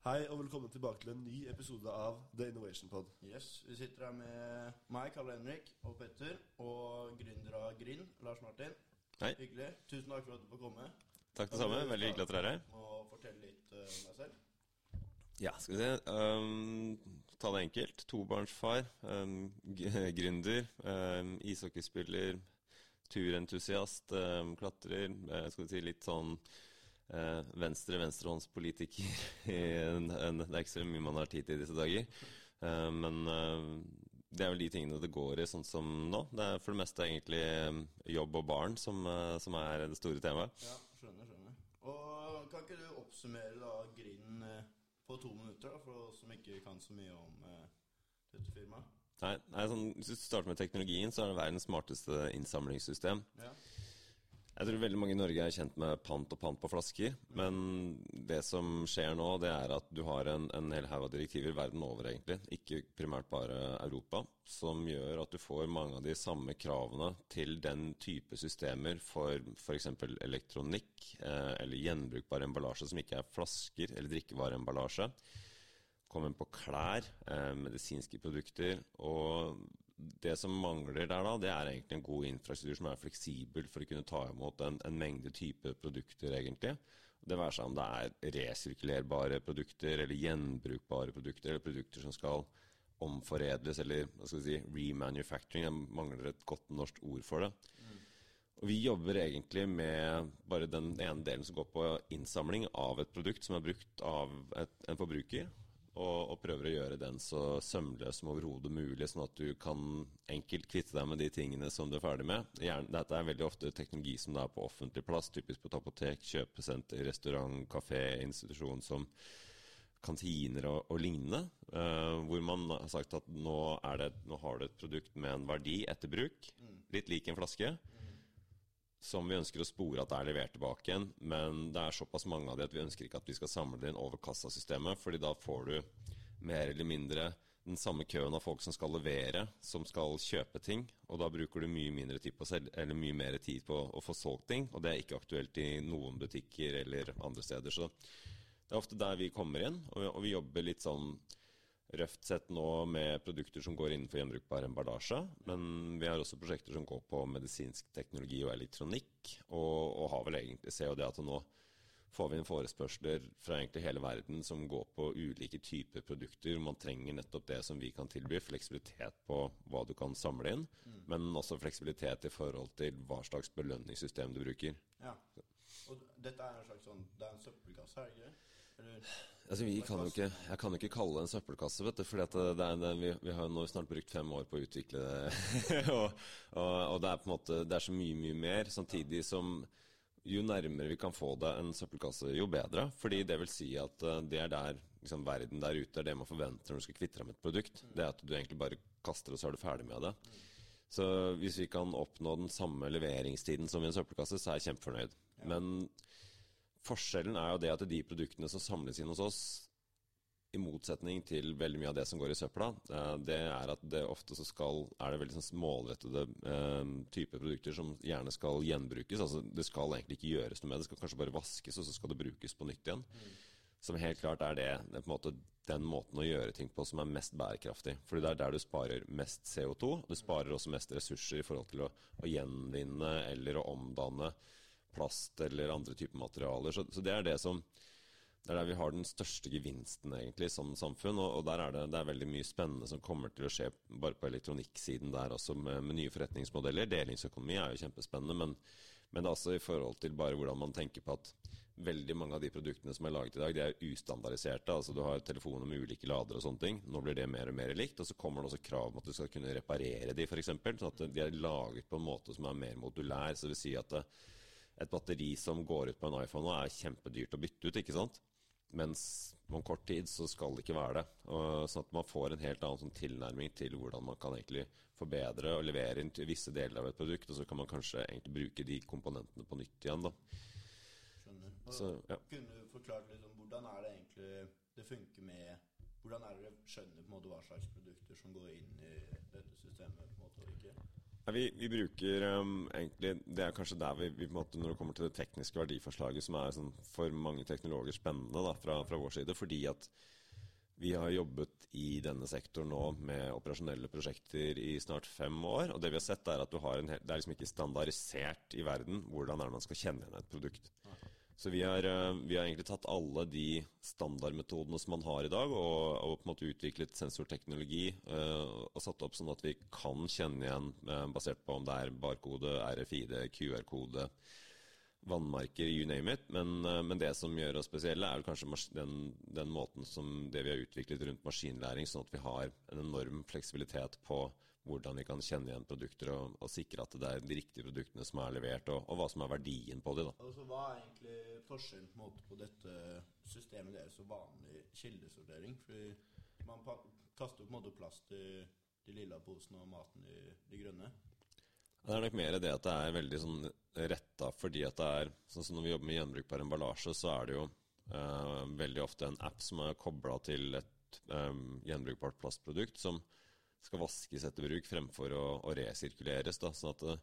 Hei og velkommen tilbake til en ny episode av The Innovation Pod. Yes, Vi sitter her med meg, Karl Henrik og Petter, og gründer av Grinn, Lars Martin. Hei. Hyggelig. Tusen takk for at du får komme. Takk det samme. Veldig hyggelig at dere er her. Og fortelle litt uh, om deg selv. Ja, skal vi se. Um, ta det enkelt. Tobarnsfar. Um, gründer. Um, ishockeyspiller. Turentusiast. Um, klatrer. Uh, skal vi si litt sånn venstre-venstrehåndspolitiker. det er ikke så mye man har tid til i disse dager. Uh, men det er vel de tingene det går i, sånn som nå. Det er for det meste egentlig jobb og barn som, som er det store temaet. Ja, skjønner, skjønner. Og kan ikke du oppsummere da Grinn på to minutter, da, for oss som ikke kan så mye om dette firmaet? Nei, nei sånn, Hvis du starter med teknologien, så er det verdens smarteste innsamlingssystem. Ja. Jeg tror veldig mange i Norge er kjent med pant og pant på flasker. Men det som skjer nå, det er at du har en, en hel haug av direktiver verden over, egentlig. Ikke primært bare Europa. Som gjør at du får mange av de samme kravene til den type systemer for f.eks. elektronikk eh, eller gjenbrukbar emballasje som ikke er flasker eller drikkevareemballasje. Kommer på klær, eh, medisinske produkter. Og det som mangler der, da, det er egentlig en god infrastruktur som er fleksibel for å kunne ta imot en, en mengde type produkter, egentlig. Det være seg om det er resirkulerbare produkter eller gjenbrukbare produkter, eller produkter som skal omforedles, eller hva skal vi si, remanufacturing. Jeg mangler et godt norsk ord for det. Mm. Og Vi jobber egentlig med bare den ene delen som går på innsamling av et produkt som er brukt av et, en forbruker og, og, prøver å gjøre den så sømløs som overhodet mulig, sånn at du kan enkelt kvitte deg med de tingene som du er ferdig med. Gjerne, dette er veldig ofte teknologi som det er på offentlig plass, typisk på et apotek, kjøpesenter, restaurant, kafé, institusjon som kantiner og, og lignende. Uh, hvor man har sagt at nå, det, nå, har du et produkt med en verdi etter bruk, litt lik en flaske. Mm som vi ønsker å spore at er levert tilbake igjen. Men det er såpass mange av de at vi ønsker ikke at vi skal samle det inn over kassasystemet. fordi da får du mer eller mindre den samme køen av folk som skal levere, som skal kjøpe ting. Og da bruker du mye mindre tid på selv, eller mye mer tid på å få solgt ting. Og det er ikke aktuelt i noen butikker eller andre steder. Så det er ofte der vi kommer inn, og vi jobber litt sånn røft sett nå med produkter som går innenfor gjenbrukbar emballasje. Men vi har også prosjekter som går på medisinsk teknologi og elektronikk. Og, og har vel egentlig ser jo det at nå får vi inn forespørsler fra egentlig hele verden som går på ulike typer produkter. Man trenger nettopp det som vi kan tilby. Fleksibilitet på hva du kan samle inn. Mm. Men også fleksibilitet i forhold til hva slags belønningssystem du bruker. Ja. Og dette er en slags sånn Det er en søppelkasse, er det ikke det? Altså, vi kan ikke, jeg kan ikke kalle det en søppelkasse, vet du. For vi, vi, har nå snart brukt fem år på å utvikle det. og, og, og, det er på en måte Det er så mye, mye mer. Samtidig som jo nærmere vi kan få det en søppelkasse, jo bedre. Fordi det vil si at eh, det er der liksom, verden der ute er det man forventer når du skal kvitte deg med et produkt. Det er at du egentlig bare kaster det, så er du ferdig med det. Så hvis vi kan oppnå den samme leveringstiden som i en søppelkasse, så er jeg kjempefornøyd. Men Forskjellen er jo det at de produktene som samles inn hos oss, i motsetning til veldig mye av det som går i søpla, eh, det er at det ofte så skal, er det veldig sånn målrettede eh, produkter som gjerne skal gjenbrukes. altså Det skal egentlig ikke gjøres noe med det, skal kanskje bare vaskes, og så skal det brukes på nytt igjen. Mm. Som helt klart er det, det er måte den måten å gjøre ting på som er mest bærekraftig. Fordi det er der du sparer mest CO2. Du sparer også mest ressurser i forhold til å, å gjenvinne eller å omdanne plast eller andre typer materialer. Så, så, det er det som det er der vi har den største gevinsten egentlig som samfunn. Og, og der er det, det, er veldig mye spennende som kommer til å skje bare på elektronikksiden der også, med, med nye forretningsmodeller. Delingsøkonomi er jo kjempespennende, men, men det er også i forhold til bare hvordan man tenker på at veldig mange av de produktene som er laget i dag, de er ustandardiserte. altså Du har telefoner med ulike ladere og sånne ting. Nå blir det mer og mer likt. Og så kommer det også krav om at du skal kunne reparere de, f.eks. Sånn at de er laget på en måte som er mer modulær. Så det vil si at det, et batteri som går ut på en iPhone og er kjempedyrt å bytte ut, ikke sant? Mens om kort tid så skal det ikke være det. Sånn at man får en helt annen sånn tilnærming til hvordan man kan egentlig forbedre og levere inn til visse deler av et produkt, og så kan man kanskje egentlig bruke de komponentene på nytt igjen. da. Skjønner. Så, ja. Kunne du forklart litt om hvordan er det egentlig det funker med Hvordan er det dere skjønner på en måte hva slags produkter som går inn i dette systemet? på en måte og ikke? Vi, vi, bruker um, egentlig Det er kanskje der vi, vi, på en måte når det kommer til det tekniske verdiforslaget, som er sånn, for mange teknologer spennende da, fra, fra, vår side. Fordi at vi har jobbet i denne sektoren nå med operasjonelle prosjekter i snart fem år. Og det vi har sett, er at en, det er liksom ikke standardisert i verden hvordan man skal kjenne igjen et produkt. Så vi har, eh, vi har, egentlig tatt alle de standardmetodene som man har i dag, og, og på en måte utviklet sensorteknologi uh, og satt opp sånn at vi kan kjenne igjen, uh, basert på om det er barkode, RFID, QR-kode, vannmarker, you name it. Men, men, det som gjør oss spesielle, er kanskje den, den, måten som det vi har utviklet rundt maskinlæring, sånn at vi har en enorm fleksibilitet på hvordan vi kan kjenne igjen produkter og, og, sikre at det er de riktige produktene som er levert, og, og hva som er verdien på dem. Altså, hva er egentlig forskjellen på, på, dette systemet deres og vanlig kildesortering? Fordi man kaster på en måte plass til de lilla posene og maten i de grønne. Det er nok mer det at det er veldig sånn retta fordi at det er Sånn som når vi jobber med gjenbrukbar emballasje, så er det jo uh, veldig ofte en app som er kobla til et um, gjenbrukbart plastprodukt som skal vaskes etter bruk fremfor å, å resirkuleres. Da, sånn at det,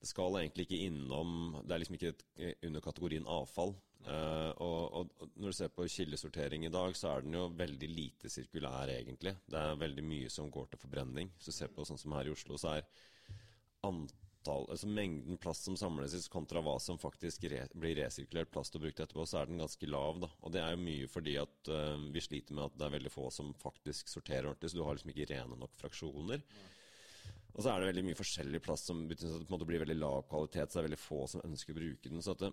det, skal egentlig ikke innom Det er liksom ikke et, under kategorien avfall. Uh, og, og, når du ser på kildesortering i dag, så er den jo veldig lite sirkulær, egentlig. Det er veldig mye som går til forbrenning. Hvis du ser på sånn som her i Oslo, så er antall antall, altså mengden plast som samles kontra hva som faktisk re, blir resirkulert plast og brukt etterpå, så er den ganske lav. da. Og Det er jo mye fordi at uh, vi sliter med at det er veldig få som faktisk sorterer ordentlig, så du har liksom ikke rene nok fraksjoner. Og så er det veldig mye forskjellig plast som betyr at det blir veldig lav kvalitet, så det er veldig få som ønsker å bruke den. så at det,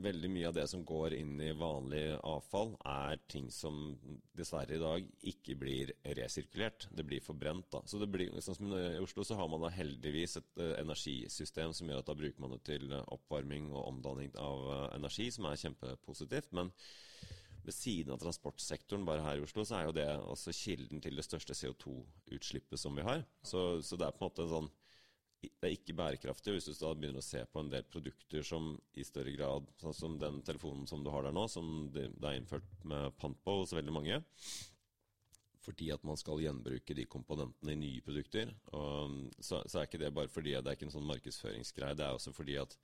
veldig mye av det som går inn i vanlig avfall, er ting som dessverre i dag ikke blir resirkulert. Det blir forbrent. da. Så det blir, sånn som I Oslo så har man da heldigvis et uh, energisystem som gjør at da bruker man det til uh, oppvarming og omdanning av uh, energi, som er kjempepositivt. Men ved siden av transportsektoren bare her i Oslo, så er jo det også kilden til det største CO2-utslippet som vi har. Så, så det er på en måte en sånn det er ikke bærekraftig. Hvis du da begynner å se på en del produkter som i større grad, sånn som den telefonen som du har der nå, som det, er innført med pant på hos veldig mange, fordi at man skal gjenbruke de komponentene i nye produkter, og, så, så, er ikke det bare fordi det er ikke en sånn markedsføringsgreie. Det er også fordi at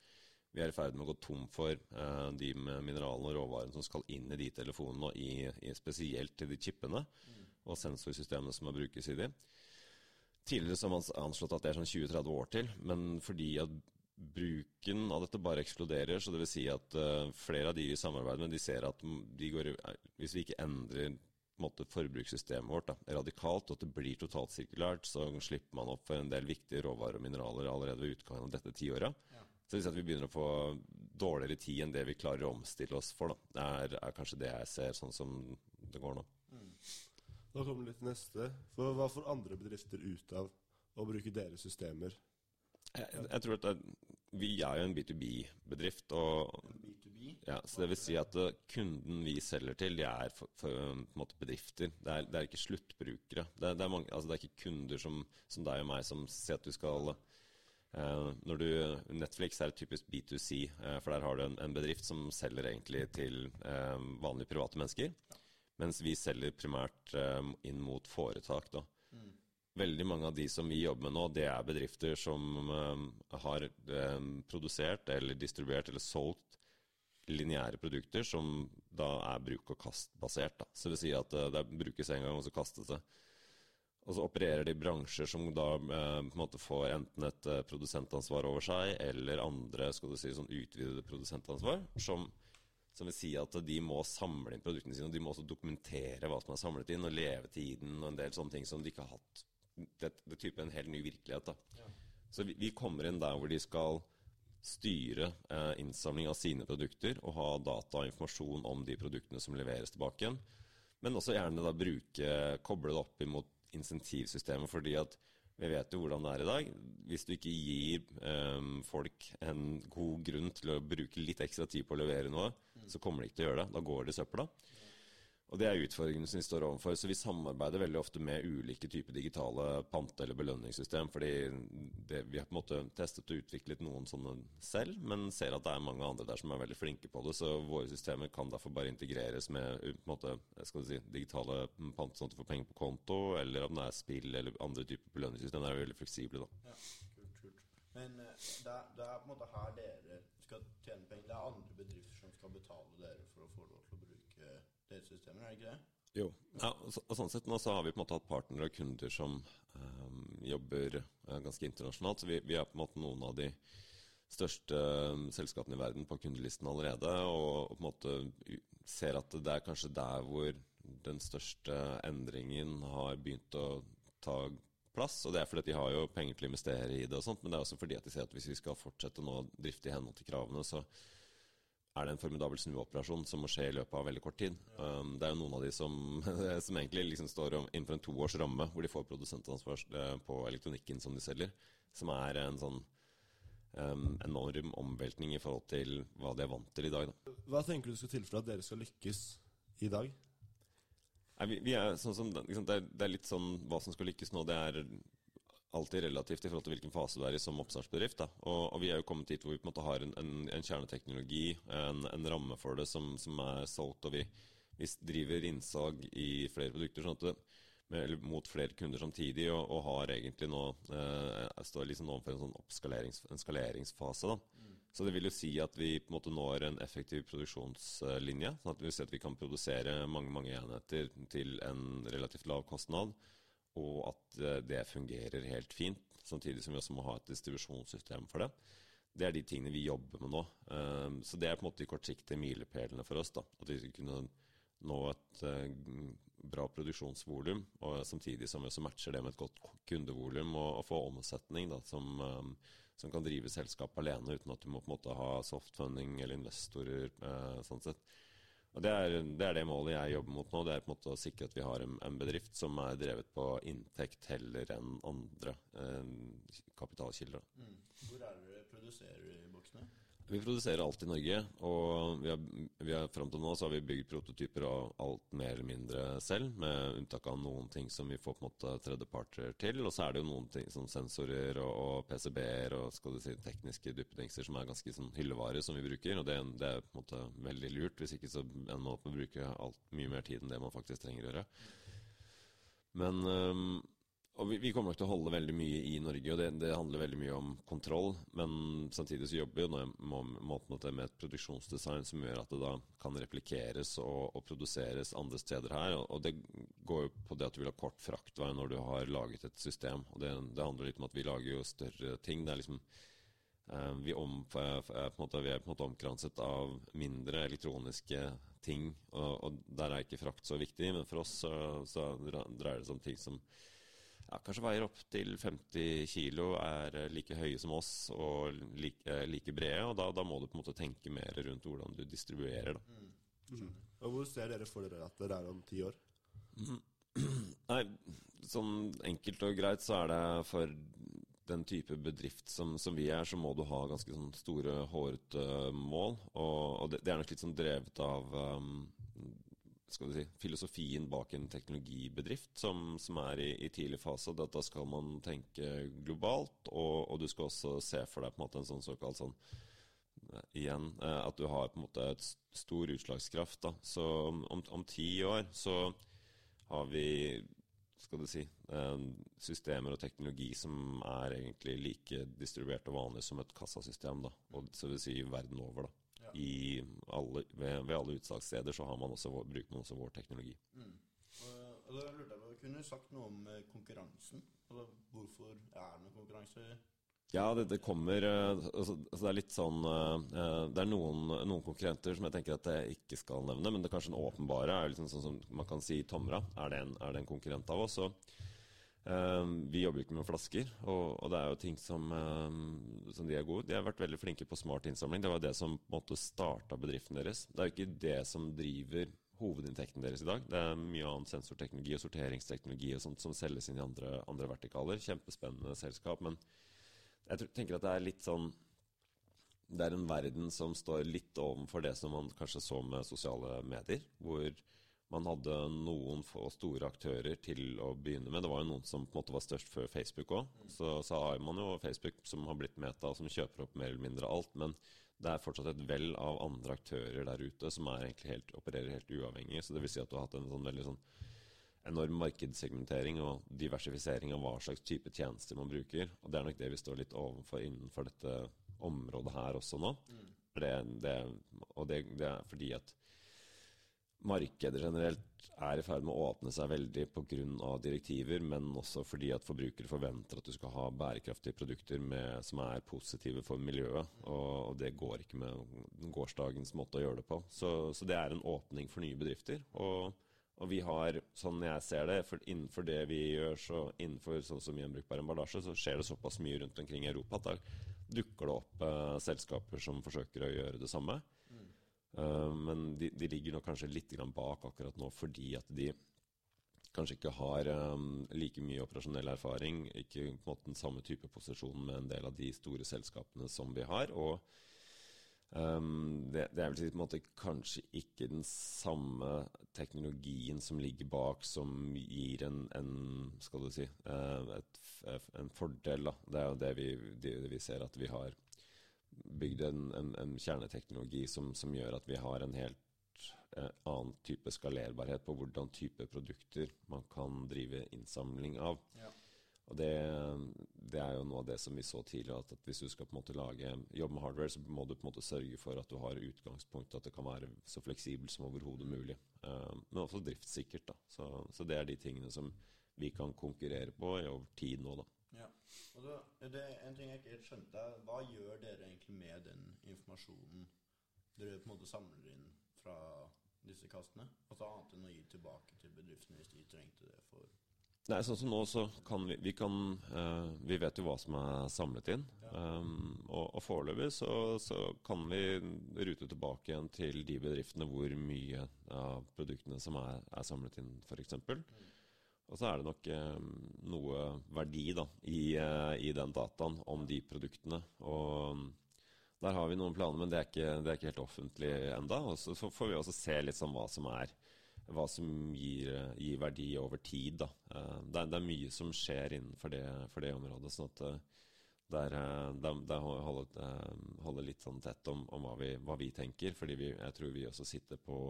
vi er i ferd med å gå tom for eh, de med mineralene og råvarene som skal inn i de telefonene, og i, i spesielt til de chipene mm. og sensorsystemene som må brukes i de. Tidligere så har man anslått at det er sånn 20-30 år til, men fordi at bruken av dette bare eksploderer, så det vil si at uh, flere av de vi samarbeider med, de ser at de går, hvis vi ikke endrer måte, forbrukssystemet vårt da, radikalt, og at det blir totalt sirkulært, så slipper man opp for en del viktige råvarer og mineraler allerede ved utgangen av dette tiåret. Ja. Så at vi begynner å få dårligere tid enn det vi klarer å omstille oss for. Da. Det er, er kanskje det jeg ser sånn som det går nå. Da kommer litt neste. For Hva får andre bedrifter ut av å bruke deres systemer? Jeg, jeg tror at det, vi er jo en B2B-bedrift. B2B? Ja, så det vil si at uh, kunden vi selger til, de er for, for, måte, bedrifter. Det er, det er, ikke sluttbrukere. Det er, det, er mange, altså det er, ikke kunder som, som, deg og meg som sier at du skal uh, når du, Netflix er et typisk B2C, uh, for der har du en, en, bedrift som selger egentlig til vanlige private mennesker. Ja. Mens vi selger primært um, inn mot foretak. da. Mm. Veldig mange av de som vi jobber med nå, det er bedrifter som um, har um, produsert eller distribuert eller solgt lineære produkter som da er bruk-og-kast-basert. Så det vil si at det brukes en gang, og så kastes det. Og så opererer de bransjer som da på en måte får enten et produsentansvar over seg, eller andre skal du si, sånn utvidede produsentansvar, som som vil si at de må samle inn produktene sine, og de må også dokumentere hva som er samlet inn, og levetiden og en del sånne ting som de ikke har hatt. Det, det type en helt ny virkelighet. da. Ja. Så vi, vi, kommer inn der hvor de skal styre eh, innsamling av sine produkter og ha data og informasjon om de produktene som leveres tilbake igjen. Men også gjerne da bruke, koble det opp imot insentivsystemet, fordi at vi vet jo hvordan det er i dag. Hvis du ikke gir um, folk en god grunn til å bruke litt ekstra tid på å levere noe, mm. så kommer de ikke til å gjøre det. Da går det i søpla. Og det er utfordringene som vi står overfor. Så vi samarbeider veldig ofte med ulike typer digitale pante- eller belønningssystem. Fordi det, vi har på en måte testet og utviklet noen sånne selv, men ser at det er mange andre der som er veldig flinke på det. Så våre systemer kan derfor bare integreres med på en måte, skal si, digitale pant, sånn at du får penger på konto, eller om det er spill eller andre typer belønningssystem. Det er veldig fleksible, da. Ja, kult, kult. Men eh, det, er, det er på en måte her dere skal tjene penger. Det er andre bedrifter som skal betale dere for å få lov til å bruke deres systemer, er det ikke det? Jo. Ja, og, så, og sånn sett nå så har vi på en måte hatt partnere og kunder som um, jobber uh, ganske internasjonalt. Så vi, vi, er på en måte noen av de største um, selskapene i verden på kundelisten allerede. Og, og, på en måte ser at det er kanskje der hvor den største endringen har begynt å ta plass. Og det er fordi de har jo penger til å investere i det og sånt, men det er også fordi at de ser at hvis vi skal fortsette nå å drifte i henhold til kravene, så er det en formidabel snuoperasjon som må skje i løpet av veldig kort tid. Um, det er jo noen av de som, som egentlig liksom står innenfor en toårs ramme, hvor de får produsentansvar eh, på elektronikken som de selger, som er en sånn um, enorm omveltning i forhold til hva de er vant til i dag. Da. Hva tenker du skal til for at dere skal lykkes i dag? Nei, vi, vi er sånn som, liksom, det, er, det, er, litt sånn hva som skal lykkes nå. Det er alltid relativt i forhold til hvilken fase du er i som oppstartsbedrift. Og, og, vi er jo kommet dit hvor vi på en måte har en, en, en kjerneteknologi, en, en, ramme for det som, som er solgt. Og vi, vi, driver innsalg i flere produkter sånn det, med, mot flere kunder samtidig, og, og har egentlig nå eh, står liksom overfor en sånn oppskalerings, en skaleringsfase. Mm. Så det vil jo si at vi på en måte når en effektiv produksjonslinje. sånn at vi ser at vi kan produsere mange mange enheter til en relativt lav kostnad, og at eh, det fungerer helt fint. Samtidig som vi også må ha et distribusjonssystem for det. Det er de tingene vi jobber med nå. Ehm, så det er på en måte de kortsiktige milepælene for oss. da, At vi skal kunne nå et eh, bra produksjonsvolum, og samtidig som vi også matcher det med et godt kundevolum og, og få omsetning da, som um, som kan drive selskap alene uten at du må på en måte ha softfunding eller investorer. Eh, sånn sett. Og det er, det er, det målet jeg jobber mot nå. Det er på en måte å sikre at vi har en, en bedrift som er drevet på inntekt heller enn andre eh, kapitalkilder. Mm. Hvor er det dere produserer i boksene? Vi produserer alt i Norge, og vi har, vi har, fram til nå så har vi bygd prototyper av alt mer eller mindre selv, med unntak av noen ting som vi får på en måte tredjeparter til. Og så er det jo noen ting som sensorer og, og PCB-er og skal du si, tekniske duppedingser som er ganske sånn hyllevare som vi bruker. Og det, det, er på en måte veldig lurt, hvis ikke så ender man opp med å bruke alt, mye mer tid enn det man faktisk trenger å gjøre. Men um, og vi, vi, kommer nok til å holde veldig mye i Norge, og det, det handler veldig mye om kontroll. Men samtidig så jobber vi jo med, med et produksjonsdesign som gjør at det da kan replikeres og, og produseres andre steder her. Og, og, det går jo på det at du vil ha kort fraktvei når du har laget et system. Og det, det handler litt om at vi lager jo større ting. Det er liksom eh, vi, om, måte, vi, er på en måte omkranset av mindre elektroniske ting, og, og der er ikke frakt så viktig. Men for oss så, så dreier det seg om ting som ja, kanskje veier opp til 50 kilo, er eh, like høye som oss og like, eh, like brede. Og da, da, må du på en måte tenke mer rundt hvordan du distribuerer. Mm. Mm. Og Hvor ser dere for dere at dere er om ti år? Mm. Nei, sånn enkelt og greit så er det for den type bedrift som, som vi er, så må du ha ganske sånn store, hårete mål. Og, og det, det, er nok litt sånn drevet av um, skal du si, filosofien bak en teknologibedrift som, som er i, i, tidlig fase. at Da skal man tenke globalt, og, og, du skal også se for deg på en måte en sånn såkalt sånn Igjen eh, at du har på en måte et stor utslagskraft. da, Så om, om ti år så har vi skal du si, eh, systemer og teknologi som er egentlig like distribuert og vanlig som et kassasystem. da, og Så vil si verden over. da i alle, ved, ved, alle utsalgssteder så har man også, bruker man også vår teknologi. Mm. Og, og da lurte jeg på, Kunne du sagt noe om eh, konkurransen? Altså, hvorfor er det noe konkurranse? Ja, det, det kommer eh, altså, altså, Det er litt sånn uh, Det er noen, noen, konkurrenter som jeg tenker at jeg ikke skal nevne, men det er kanskje den åpenbare er liksom sånn som man kan si Tomra. Er det en, er det en konkurrent av oss? Og vi jobber jo ikke med flasker, og, og, det er jo ting som, um, som, de er gode. De har vært veldig flinke på smart innsamling. Det var det som på en måte starta bedriften deres. Det er jo ikke det som driver hovedinntekten deres i dag. Det er mye annen sensorteknologi og sorteringsteknologi og sånt som selges inn i andre, andre vertikaler. Kjempespennende selskap. Men jeg tenker at det er litt sånn Det er en verden som står litt overfor det som man kanskje så med sosiale medier, hvor man hadde noen få store aktører til å begynne med. Det var jo noen som på en måte var størst før Facebook òg. Så, så, har man jo Facebook som har blitt Meta, som kjøper opp mer eller mindre alt. Men det er fortsatt et vell av andre aktører der ute som er helt, opererer helt uavhengig. Så det vil si at du har hatt en sånn veldig sånn enorm markedssegmentering og diversifisering av hva slags type tjenester man bruker. Og det er nok det vi står litt overfor innenfor dette området her også nå. Mm. det, det, og det, det er fordi at markedet generelt er i ferd med å åpne seg veldig pga. direktiver, men også fordi at forbrukere forventer at du skal ha bærekraftige produkter med, som er positive for miljøet. Og, og, det går ikke med gårsdagens måte å gjøre det på. Så, så det er en åpning for nye bedrifter. Og, og vi har, sånn jeg ser det, innenfor det vi gjør, så innenfor sånn som gjenbrukbar emballasje, så skjer det såpass mye rundt omkring i Europa at da dukker det opp eh, selskaper som forsøker å gjøre det samme. Uh, men de, de, ligger nok kanskje litt bak akkurat nå fordi at de kanskje ikke har um, like mye operasjonell erfaring, ikke på en måte den samme type posisjon med en del av de store selskapene som vi har. og um, det, det, er vel på en måte kanskje ikke den samme teknologien som ligger bak, som gir en, en skal du si, et, en fordel. Da. Det er jo det vi, det vi ser at vi har bygd en, en, en kjerneteknologi som, som, gjør at vi har en helt eh, annen type skalerbarhet på hvordan type produkter man kan drive innsamling av. Ja. Og det, det, er jo noe av det som vi så tidligere, at, at hvis du skal på en måte lage jobb med hardware, så må du på en måte sørge for at du har utgangspunkt, at det kan være så fleksibelt som overhodet mulig. Eh, men også driftssikkert. da. Så, så, det er de tingene som vi kan konkurrere på over tid nå, da. Da, det er En ting jeg ikke helt skjønte, hva gjør dere egentlig med den informasjonen dere på en måte samler inn fra disse kastene? Altså Annet enn å gi tilbake til bedriftene hvis de trengte det for Nei, sånn som nå så kan vi Vi, kan, uh, vi vet jo hva som er samlet inn. Ja. Um, og, og foreløpig så, så, kan vi rute tilbake igjen til de bedriftene hvor mye av produktene som er, er samlet inn, f.eks. Mm. Og så er det nok eh, noe verdi da, i, eh, i, den dataen om de produktene. Og mm, der har vi noen planer, men det er ikke, det er ikke helt offentlig enda. Og så får vi også se litt sånn hva som er hva som gir, gir verdi over tid. Da. Eh, det, er, det, er, mye som skjer innenfor det, det området. sånn at eh, der, eh, der, der holder, holder, litt sånn tett om, om hva, vi, hva, vi, tenker. fordi jeg tror vi også sitter på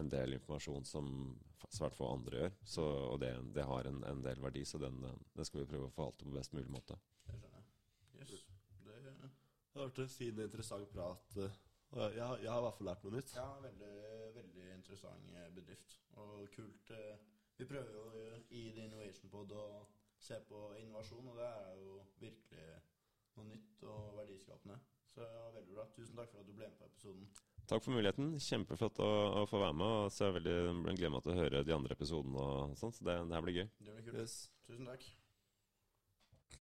en del informasjon som svært få andre gjør. Så, og det, det har en, en, del verdi, så den, den, skal vi prøve å forvalte på best mulig måte. Det skjønner. Yes. Det, det har vært en fin og interessant prat. Jeg, jeg, har i hvert fall lært noe nytt. Ja, veldig, veldig interessant eh, bedrift. Og kult. Eh, vi prøver jo i The Innovation Pod å se på innovasjon, og det er jo virkelig noe nytt og verdiskapende. Så ja, veldig bra. Tusen takk for at du ble med på episoden. Takk for muligheten. Kjempeflott å, å få være med. Og så er jeg veldig gleder meg til å høre de andre episodene. og sånt, så det, det her blir gøy. Det blir kult. Yes. Tusen takk.